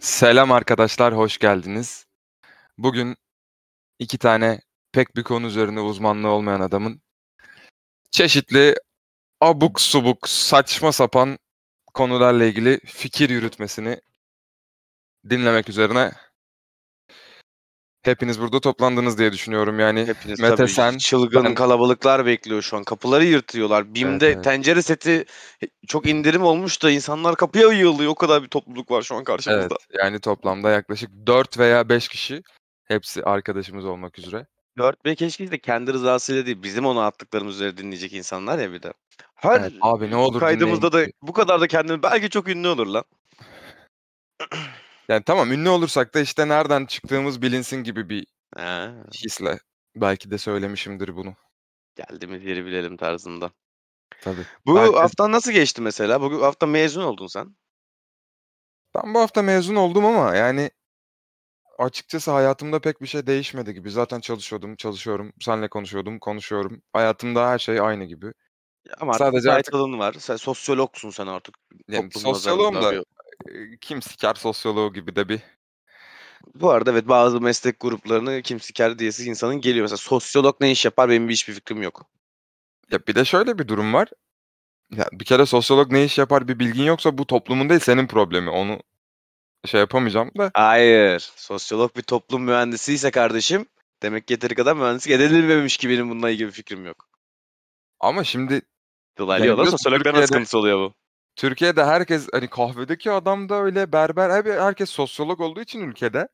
Selam arkadaşlar, hoş geldiniz. Bugün 2 tane pek bir konu üzerine uzmanlığı olmayan adamın çeşitli abuk subuk, saçma sapan konularla ilgili fikir yürütmesini dinlemek üzerine hepiniz burada toplandınız diye düşünüyorum. Yani Hepiniz Mete tabii sen, çılgın ben- kalabalıklar bekliyor şu an. Kapıları yırtıyorlar. BİM'de Evet, evet. tencere seti çok indirim olmuş da insanlar kapıya yığılıyor. O kadar bir topluluk var şu an Evet, karşımızda. yani toplamda yaklaşık 4 veya 5 kişi hepsi arkadaşımız olmak üzere. 4-5 keşke de kendi rızasıyla değil bizim ona attıklarımız üzere dinleyecek insanlar ya bir de. Her Evet, abi ne olur kaydımızda da dinleyin. bu kadar da kendini belki çok ünlü olur lan. Yani tamam ünlü olursak da işte nereden çıktığımız bilinsin gibi bir hisle belki de söylemişimdir bunu. geldiğimiz yeri bilelim tarzında. Tabii. Bu Herkes haftan nasıl geçti mesela? Bugün hafta mezun oldun sen. Ben bu hafta mezun oldum ama yani açıkçası hayatımda pek bir şey değişmedi gibi. Zaten çalışıyordum, çalışıyorum. Seninle konuşuyordum, konuşuyorum. Hayatımda her şey aynı gibi. Ama artık Sadece artık title'ın var. Sen sosyologsun sen artık yani toplum sosyoloğum nazarında. da kim siker sosyoloğu gibi de bir Bu arada evet bazı meslek gruplarını kim siker diyesi insanın geliyor. Mesela sosyolog ne iş yapar benim bir hiçbir fikrim yok. ya bir de şöyle bir durum var. Ya bir kere sosyolog ne iş yapar bir bilgin yoksa bu toplumun değil senin problemi. Onu şey yapamayacağım da. Hayır. Sosyolog bir toplum mühendisi ise kardeşim demek yeteri kadar mühendislik edilmemiş ki benim bununla ilgili bir fikrim yok. Ama şimdi Dolaylı yani biliyorsun sosyologların Türkiye'de sıkıntısı oluyor bu. Türkiye'de herkes hani kahvedeki adam da öyle berber hep herkes sosyolog olduğu için ülkede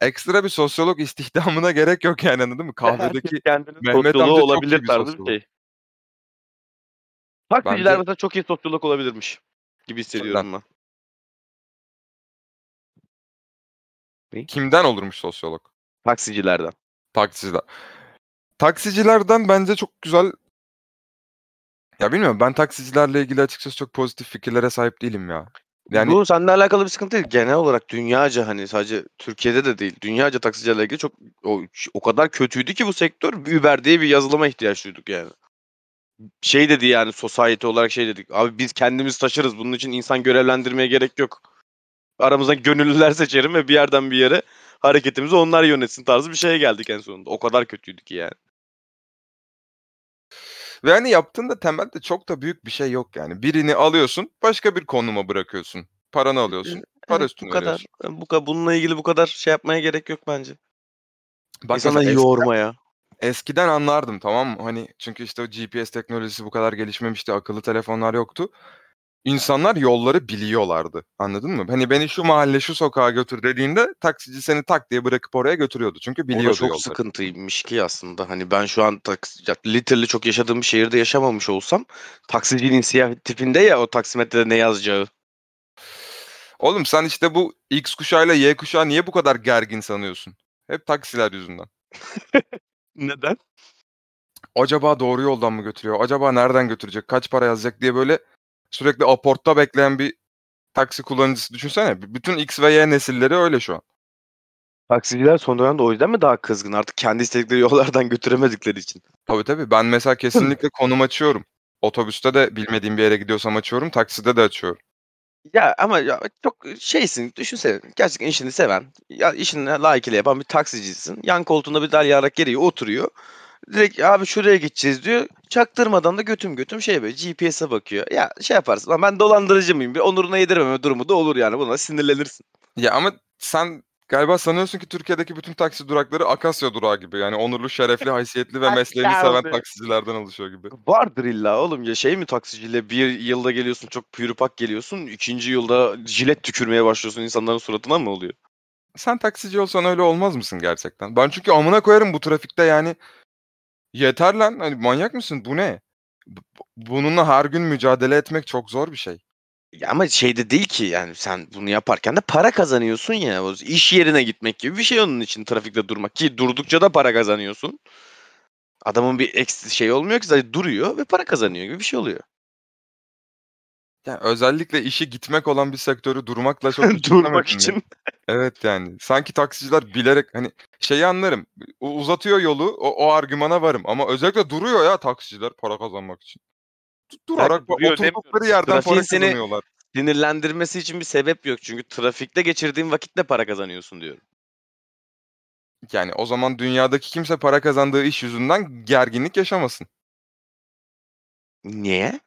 ekstra bir sosyolog istihdamına gerek yok yani anladın mı? Kahvedeki kendinin Mehmet amca çok iyi olabilir bir tarzı bir sosyolog. şey. Taksiciler Bence mesela çok iyi sosyolog olabilirmiş gibi kimden? hissediyorum ben. Ne? Kimden olurmuş sosyolog? Taksicilerden. Taksiciler. Taksicilerden bence çok güzel ya bilmiyorum ben taksicilerle ilgili açıkçası çok pozitif fikirlere sahip değilim ya. Yani Bu seninle alakalı bir sıkıntı değil. Genel olarak dünyaca hani sadece Türkiye'de de değil. Dünyaca taksicilerle ilgili çok o, o kadar kötüydü ki bu sektör. Uber diye bir yazılıma ihtiyaç duyduk yani. Şey dedi yani society olarak şey dedik. Abi biz kendimiz taşırız. Bunun için insan görevlendirmeye gerek yok. Aramızdan gönüllüler seçerim ve bir yerden bir yere hareketimizi onlar yönetsin tarzı bir şeye geldik en sonunda. O kadar kötüydü ki yani. Ve hani yaptığında temelde çok da büyük bir şey yok yani. Birini alıyorsun, başka bir konuma bırakıyorsun. Paranı alıyorsun, para Evet bu üstünü kadar. veriyorsun. Bu kadar bununla ilgili bu kadar şey yapmaya gerek yok bence. Bak İnsanları eskiden yoğurmaya. eskiden anlardım tamam mı? Hani çünkü işte o GPS teknolojisi bu kadar gelişmemişti, akıllı telefonlar yoktu. İnsanlar yolları biliyorlardı. Anladın mı? Hani beni şu mahalle, şu sokağa götür dediğinde taksici seni tak diye bırakıp oraya götürüyordu. Çünkü O da biliyordu çok yolları. sıkıntıymış ki aslında. Hani ben şu an taksi, ya literally çok yaşadığım bir şehirde yaşamamış olsam taksicinin inisiyatifinde ya o taksimetrede ne yazacağı. Oğlum sen işte bu X kuşağıyla Y kuşağı niye bu kadar gergin sanıyorsun? Hep taksiler yüzünden. Neden? Acaba doğru yoldan mı götürüyor? Acaba nereden götürecek? Kaç para yazacak diye böyle sürekli aportta bekleyen bir taksi kullanıcısı düşünsene. Bütün X ve Y nesilleri öyle şu an. Taksiciler son dönemde o yüzden mi daha kızgın? Artık kendi istedikleri yollardan götüremedikleri için. Tabii tabii. Ben mesela kesinlikle konum açıyorum. Otobüste de bilmediğim bir yere gidiyorsam açıyorum. Takside de açıyorum. Ya ama ya çok şeysin düşünsene gerçekten işini seven ya işini layıkıyla yapan bir taksicisin. Yan koltuğunda bir dalyarak geriye oturuyor. Direkt abi şuraya gideceğiz diyor. Çaktırmadan da götüm götüm şey böyle GPS'e bakıyor. Ya şey yaparsın lan ben dolandırıcı mıyım? Bir onuruna yedirememe durumu da olur yani. Buna sinirlenirsin. Ya ama sen galiba sanıyorsun ki Türkiye'deki bütün taksi durakları Akasya durağı gibi. Yani onurlu, şerefli, haysiyetli ve mesleğini seven taksicilerden oluşuyor gibi. Vardır illa oğlum ya şey mi taksiciyle bir yılda geliyorsun çok pürüpak geliyorsun. ikinci yılda jilet tükürmeye başlıyorsun insanların suratına mı oluyor? Sen taksici olsan öyle olmaz mısın gerçekten? Ben çünkü amına koyarım bu trafikte yani. Yeter lan. Hani manyak mısın? Bu ne? Bununla her gün mücadele etmek çok zor bir şey. Ya ama şey de değil ki yani sen bunu yaparken de para kazanıyorsun ya. O iş yerine gitmek gibi bir şey onun için trafikte durmak. Ki durdukça da para kazanıyorsun. Adamın bir ekstra şey olmuyor ki sadece duruyor ve para kazanıyor gibi bir şey oluyor. Yani özellikle işi gitmek olan bir sektörü durmakla çok Durmak için. Evet yani sanki taksiciler bilerek hani şeyi anlarım. Uzatıyor yolu o, o argümana varım ama özellikle duruyor ya taksiciler para kazanmak için. durarak duruyor oturdukları yerden para Trafiğin kazanıyorlar. sinirlendirmesi için bir sebep yok. Çünkü trafikte geçirdiğin vakitle para kazanıyorsun diyorum. Yani o zaman dünyadaki kimse para kazandığı iş yüzünden gerginlik yaşamasın. Niye?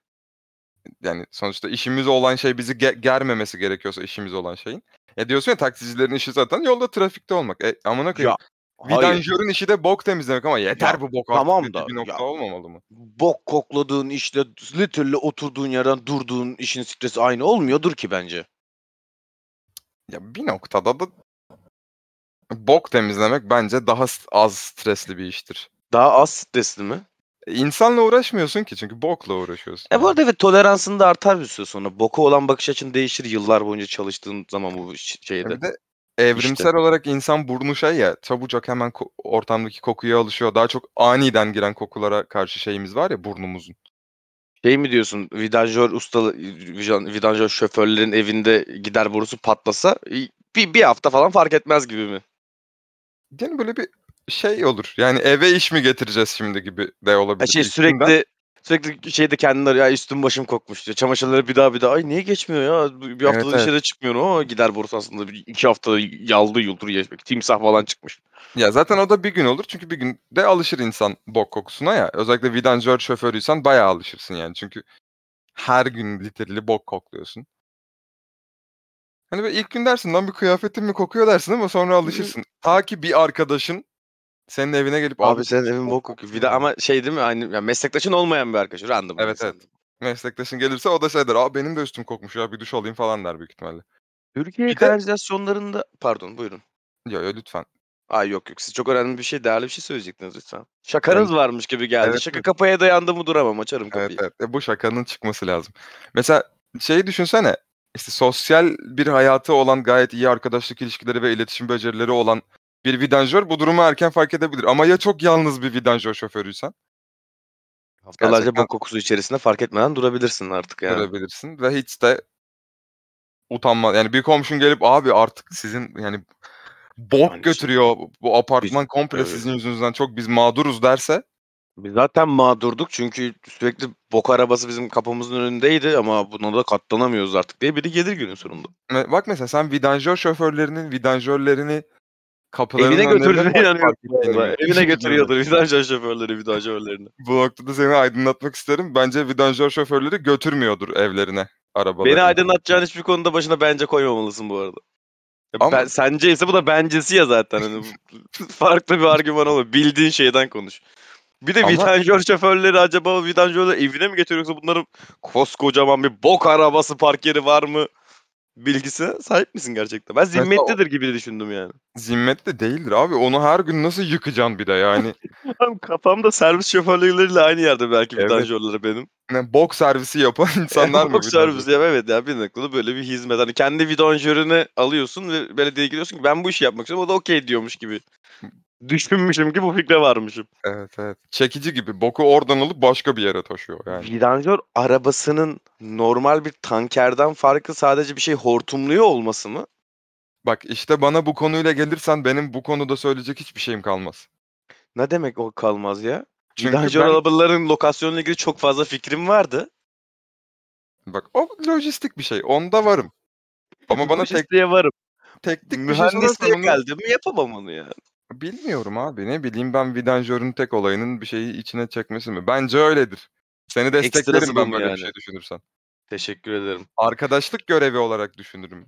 Yani sonuçta işimiz olan şey bizi ge- germemesi gerekiyorsa işimiz olan şeyin. Ya diyorsun ya taksicilerin işi zaten yolda trafikte olmak. E amına koyayım. Vidanjörün işi de bok temizlemek ama yeter Ya, bu bok artık tamam da, bir nokta ya. olmamalı mı? Bok kokladığın işte literally oturduğun yerden durduğun işin stresi aynı olmuyordur ki bence. Ya bir noktada da bok temizlemek bence daha az stresli bir iştir. Daha az stresli mi? E, İnsanla uğraşmıyorsun ki çünkü bokla uğraşıyorsun. E bu arada evet toleransın da artar bir süre sonra. Boka olan bakış açın değişir yıllar boyunca çalıştığın zaman bu şeyde. bir de evrimsel olarak insan burnu şey ya çabucak hemen ko- ortamdaki kokuya alışıyor. Daha çok aniden giren kokulara karşı şeyimiz var ya burnumuzun. Şey mi diyorsun? Vidanjör ustalı vidan- vidanjör şoförlerin evinde gider borusu patlasa bir, bir hafta falan fark etmez gibi mi? Yani böyle bir şey olur. Yani eve iş mi getireceğiz şimdi gibi de olabilir. Ha şey sürekli sürekli şeyde arıyor. Ya üstüm başım kokmuş diyor. Çamaşırları bir daha bir daha. Ay niye geçmiyor ya? Bir haftada Evet, evet. dışarı çıkmıyorum ama gider borusu aslında bir iki hafta yaldı yuldur geçmek. Timsah falan çıkmış. Ya zaten o da bir gün olur çünkü bir günde alışır insan bok kokusuna ya. Özellikle vidanjör şoförüysen bayağı alışırsın yani. Çünkü her gün literally bok kokluyorsun. Hani böyle ilk gün dersin lan bir kıyafetin mi kokuyor dersin ama sonra alışırsın. Ta ki bir arkadaşın senin evine gelip Abi senin evin bok kokuyor. Bir de ama şey değil mi? Aynı yani meslektaşın olmayan bir arkadaş. Random Evet, evet. meslektaşın gelirse o da şey der. Aa benim de üstüm kokmuş ya bir duş alayım falan der büyük ihtimalle. Türkiye Bir de- kanalizasyonlarında pardon buyurun. Ya ya lütfen. Ay yok yok siz çok önemli bir şey değerli bir şey söyleyecektiniz lütfen. Şakanız varmış gibi geldi. Evet, Şaka evet. kapıya dayandı mı duramam açarım Evet kapıyı. evet. E, bu şakanın çıkması lazım. Mesela şeyi düşünsene. İşte sosyal bir hayatı olan gayet iyi arkadaşlık ilişkileri ve iletişim becerileri olan bir vidanjör bu durumu erken fark edebilir. Ama ya çok yalnız bir vidanjör şoförüysen Haftalarca Gerçekten- bok kokusu içerisinde fark etmeden durabilirsin artık yani. görebilirsin ve hiç de utanma. Yani bir komşun gelip abi artık sizin yani bok Yani götürüyor bu apartman komple evet. sizin yüzünüzden çok biz mağduruz derse Biz zaten mağdurduk çünkü sürekli bok arabası bizim kapımızın önündeydi ama buna da katlanamıyoruz artık diye biri gelir günün sonunda. Bak mesela sen vidanjör şoförlerinin vidanjörlerini kapılarının Evine götürdüğüne koy inanıyorum. Evine götürüyordur vidanjör şoförleri vidanjörlerini. Bu noktada seni aydınlatmak isterim. Bence vidanjör şoförleri götürmüyordur evlerine arabalarını. Beni aydınlatacağın hiçbir konuda başına bence koymamalısın bu arada. Ya Ama- Ben, sence ise bu da bencesi ya zaten. Hani bu- farklı bir argüman olur. Bildiğin şeyden konuş. Bir de Ama- vidanjör şoförleri acaba vidanjörleri evine mi getiriyor yoksa bunların koskocaman bir bok arabası park yeri var mı bilgisine sahip misin gerçekten? Ben zimmetlidir gibi düşündüm yani. Zimmetli değildir abi. Onu her gün nasıl yıkacaksın bir de yani. Tam kafamda servis şoförleriyle aynı yerde belki Evet. vidanjörleri benim. ne bok servisi yapan insanlar mı? Bok vidanjör? servisi ya evet ya bir noktada böyle bir hizmet. Hani kendi vidanjörünü alıyorsun ve belediyeye gidiyorsun ki ben bu işi yapmak istiyorum. O da okey diyormuş gibi. Düşünmüşüm ki bu fikre varmışım. Evet evet. Çekici gibi. Boku oradan alıp başka bir yere taşıyor yani. Vidanjör arabasının normal bir tankerden farkı sadece bir şey hortumluyor olması mı? Bak işte bana bu konuyla gelirsen benim bu konuda söyleyecek hiçbir şeyim kalmaz. Ne demek o kalmaz ya? Çünkü Vidanjör ben- arabaların lokasyonuyla ilgili çok fazla fikrim vardı. Bak o lojistik bir şey. Onda varım. Ama bana tek, varım. teknik bir şey Mühendisliğe sorarsan onu- geldi mi yapamam onu ya. Bilmiyorum abi. Ne bileyim ben vidanjörün tek olayının bir şeyi içine çekmesi mi? Bence öyledir. Seni desteklerim Ekstrası bu ben mu böyle bir yani? şey düşünürsen. Teşekkür ederim. Arkadaşlık görevi olarak düşünürüm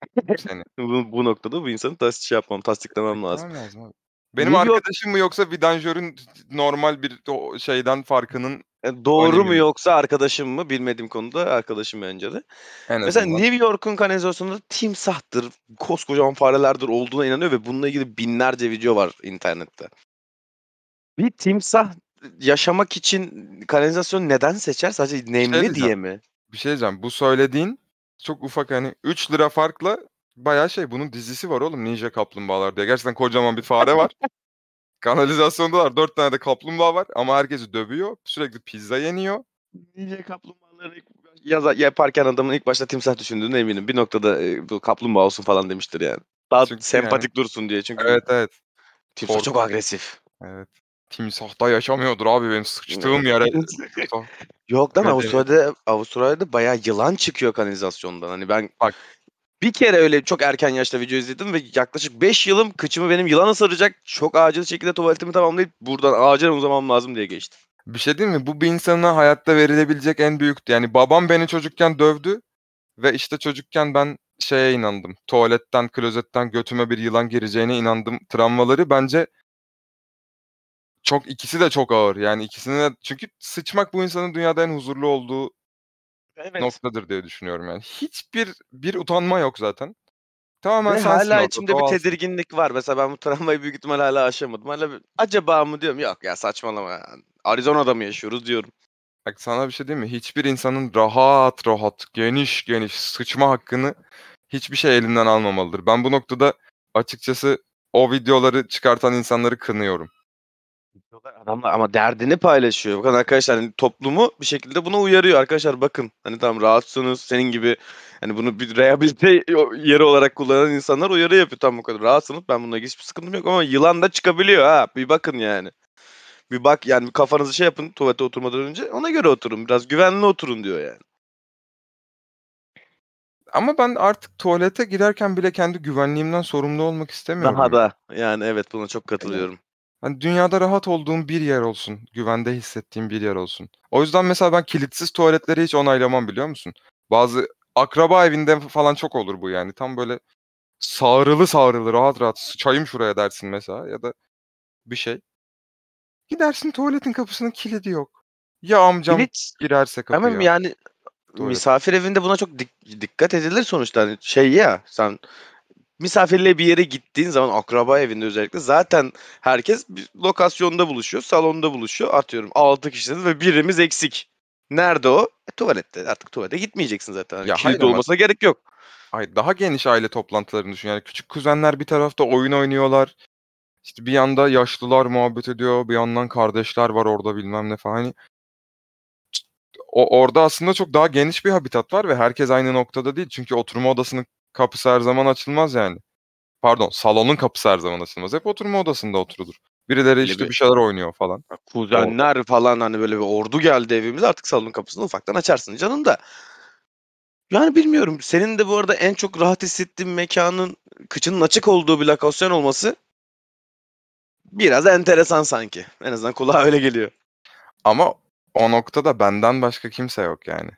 seni. Bu, bu noktada bu insanı tas şey yapmam, tasdiklemem lazım. Tamam lazım abi. Benim New York- arkadaşım mı yoksa vidanjörün normal bir o şeyden farkının E, Doğru mu yok. yoksa arkadaşım mı bilmediğim konuda arkadaşım bence de. en Mesela azından. New York'un kanalizasyonunda timsahtır, koskocaman farelerdir olduğuna inanıyor ve bununla ilgili binlerce video var internette. Bir timsah yaşamak için kanalizasyon neden seçer? Sadece nemli diyeceğim. diye mi? Bir şey diyeceğim. Bu söylediğin çok ufak hani 3 lira farkla bayağı şey bunun dizisi var oğlum Ninja Kaplumbağalar diye. Gerçekten kocaman bir fare var. Kanalizasyonda var. 4 tane de kaplumbağa var ama herkesi dövüyor. Sürekli pizza yeniyor. Ninja kaplumbağaları yaza, yaparken adamın ilk başta timsah düşündüğüne eminim. Bir noktada e, bu kaplumbağa olsun falan demiştir yani. Daha Çünkü sempatik dursun diye. Çünkü Evet evet. timsah kork- çok agresif. Evet. Timsahta yaşamıyordur abi benim sıçtığım yere. Yok lan Avustralya'da Avustralya'da bayağı yılan çıkıyor kanalizasyondan. Hani ben Bak. Bir kere öyle çok erken yaşta video izledim ve yaklaşık 5 yılım kıçımı benim yılan ısıracak. Çok acil şekilde tuvaletimi tamamlayıp buradan acilen uzamam lazım diye geçti. Bir şey değil mi? Bu bir insana hayatta verilebilecek en büyük yani babam beni çocukken dövdü ve işte çocukken ben şeye inandım. Tuvaletten, klozetten götüme bir yılan gireceğine inandım. Travmaları bence çok ikisi de çok ağır. Yani ikisine de çünkü sıçmak bu insanın dünyada en huzurlu olduğu Evet. noktadır diye düşünüyorum yani. Hiçbir bir utanma yok zaten. Tamamen Ve sensin hala orada, içimde bir tedirginlik var. Mesela ben bu travmayı büyük ihtimal hala aşamadım. Hala bir, acaba mı diyorum. Yok ya saçmalama ya. Arizona'da mı yaşıyoruz diyorum. Bak sana bir şey diyeyim mi? Hiçbir insanın rahat rahat, geniş geniş sıçma hakkını hiçbir şey elinden almamalıdır. Ben bu noktada açıkçası o videoları çıkartan insanları kınıyorum. Adamlar ama derdini paylaşıyor. Bakın arkadaşlar hani toplumu bir şekilde buna uyarıyor. Arkadaşlar bakın hani tamam rahatsınız senin gibi hani bunu bir rehabilite yeri olarak kullanan insanlar uyarı yapıyor. Tamam bu kadar rahatsınız ben bununla hiçbir sıkıntım yok ama yılan da çıkabiliyor ha. Bir bakın yani. Bir bak yani bir kafanızı şey yapın tuvalete oturmadan önce ona göre oturun. Biraz güvenli oturun diyor yani. Ama ben artık tuvalete girerken bile kendi güvenliğimden sorumlu olmak istemiyorum. Daha da yani evet buna çok katılıyorum. Hani dünyada rahat olduğum bir yer olsun. Güvende hissettiğim bir yer olsun. O yüzden mesela ben kilitsiz tuvaletleri hiç onaylamam biliyor musun? Bazı akraba evinde falan çok olur bu yani. Tam böyle sağrılı sağrılı rahat rahat sıçayım şuraya dersin mesela ya da bir şey. Gidersin tuvaletin kapısının kilidi yok. Ya amcam Kilit girerse kapıya. Ama yani Tuvalet. misafir evinde buna çok dik- dikkat edilir sonuçta. Hani şey ya sen misafirliğe bir yere gittiğin zaman akraba evinde özellikle zaten herkes bir lokasyonda buluşuyor, salonda buluşuyor. Atıyorum 6 kişisiniz ve birimiz eksik. Nerede o? E, tuvalette. Artık tuvalete gitmeyeceksin zaten. Ya kilit hayır ama- olmasına gerek yok. Ay daha geniş aile toplantılarını düşün. Yani küçük kuzenler bir tarafta oyun oynuyorlar. İşte bir yanda yaşlılar muhabbet ediyor. Bir yandan kardeşler var orada bilmem ne falan. Hani o, orada aslında çok daha geniş bir habitat var ve herkes aynı noktada değil. Çünkü oturma odasının kapısı her zaman açılmaz yani. Pardon salonun kapısı her zaman açılmaz. Hep oturma odasında oturulur. Birileri işte bir- bir şeyler oynuyor falan. Kuzenler falan hani böyle bir ordu geldi evimize artık salonun kapısını ufaktan açarsın canım da. Yani bilmiyorum. Senin de bu arada en çok rahat hissettiğin mekanın kıçının açık olduğu bir lokasyon olması biraz enteresan sanki. En azından kulağa öyle geliyor. Ama o noktada benden başka kimse yok yani.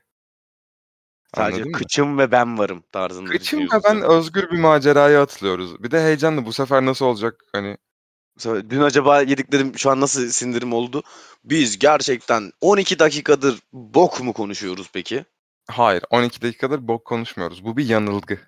Sadece Anladın mı? kıçım ve ben varım tarzında Kıçım ve düşünüyorsun ben özgür bir maceraya atılıyoruz. Bir de heyecanlı bu sefer nasıl olacak hani Dün acaba yediklerim şu an nasıl sindirim oldu? Biz gerçekten 12 dakikadır bok mu konuşuyoruz peki? hayır 12 dakikadır bok konuşmuyoruz. Bu bir yanılgı.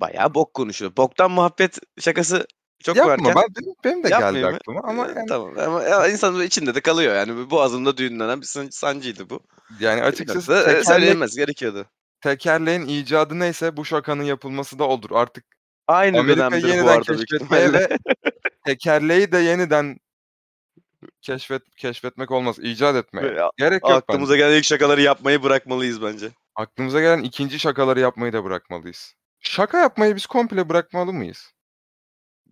Bayağı bok konuşuyor. Boktan muhabbet şakası çok Yapma varken ben benim, benim de geldi yapmayayım mı? aklıma ama Ee, yani, Tamam ama ya insanın içinde de kalıyor yani. Boğazımda düğünlenen bir san- sancıydı bu. yani açıkçası noktada, e, tekerle, söylenmez gerekiyordu. tekerleğin icadı neyse bu şakanın yapılması da odur. Artık Aynı Amerika dönemdir bu yeniden arada büyük keşfetmeye ihtimalle. ve tekerleği de yeniden keşfet keşfetmek olmaz. icat etmeye. A- Gerek yok Aklımıza bence. gelen ilk şakaları yapmayı bırakmalıyız bence. Aklımıza gelen ikinci şakaları yapmayı da bırakmalıyız. Şaka yapmayı biz komple bırakmalı mıyız?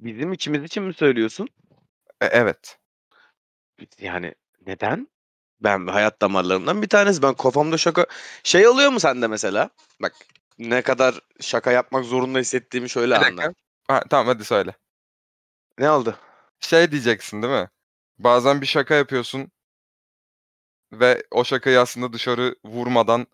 Bizim ikimiz için mi söylüyorsun? E, evet. Yani neden? Ben hayat damarlarımdan bir tanesi. Ben kafamda şaka... Şey oluyor mu sende mesela? Bak ne kadar şaka yapmak zorunda hissettiğimi şöyle Bir anla. Ha, tamam hadi söyle. Ne oldu? Şey diyeceksin değil mi? Bazen bir şaka yapıyorsun ve o şakayı aslında dışarı vurmadan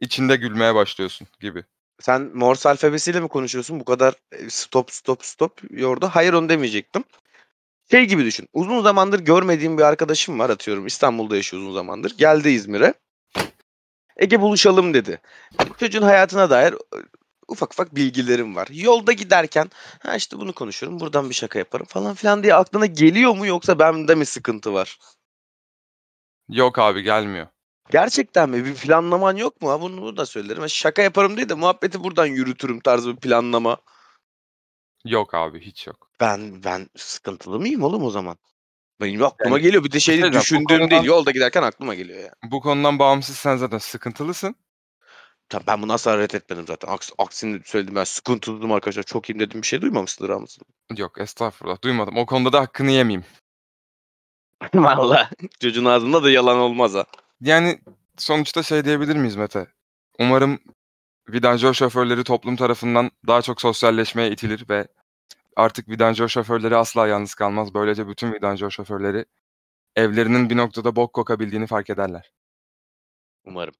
içinde gülmeye başlıyorsun gibi. Sen Morse alfabesiyle mi konuşuyorsun? Bu kadar e, stop stop stop yordu. Hayır onu demeyecektim. Şey gibi düşün. Uzun zamandır görmediğim bir arkadaşım var atıyorum. İstanbul'da yaşıyor uzun zamandır. Geldi İzmir'e. Ege buluşalım dedi. Çocuğun hayatına dair e, ufak ufak bilgilerim var. Yolda giderken ha işte bunu konuşuyorum. Buradan bir şaka yaparım falan filan diye aklına geliyor mu yoksa bende mi sıkıntı var? Yok abi gelmiyor. Gerçekten mi? Bir planlaman yok mu? Ha, bunu, bunu da söylerim. Şaka yaparım değil de muhabbeti buradan yürütürüm tarzı bir planlama. Yok abi hiç yok. Ben ben sıkıntılı mıyım oğlum o zaman? Benim aklıma Yani, geliyor. Bir de şey değil, bu düşündüğüm değil. konudan- Yolda giderken aklıma geliyor ya. Bu konudan bağımsız sen zaten sıkıntılısın. Tabii ben bunu asla reddetmedim zaten. Aks, aksini söyledim ben sıkıntılıydım arkadaşlar. Çok iyiyim dedim bir şey duymamışsındır Ramazan. Yok estağfurullah duymadım. O konuda da hakkını yemeyeyim. Valla. Çocuğun ağzında da yalan olmaz ha. Yani sonuçta şey diyebilir miyiz Mete? Umarım vidanjör şoförleri toplum tarafından daha çok sosyalleşmeye itilir ve artık vidanjör şoförleri asla yalnız kalmaz. Böylece bütün vidanjör şoförleri evlerinin bir noktada bok kokabildiğini fark ederler. Umarım.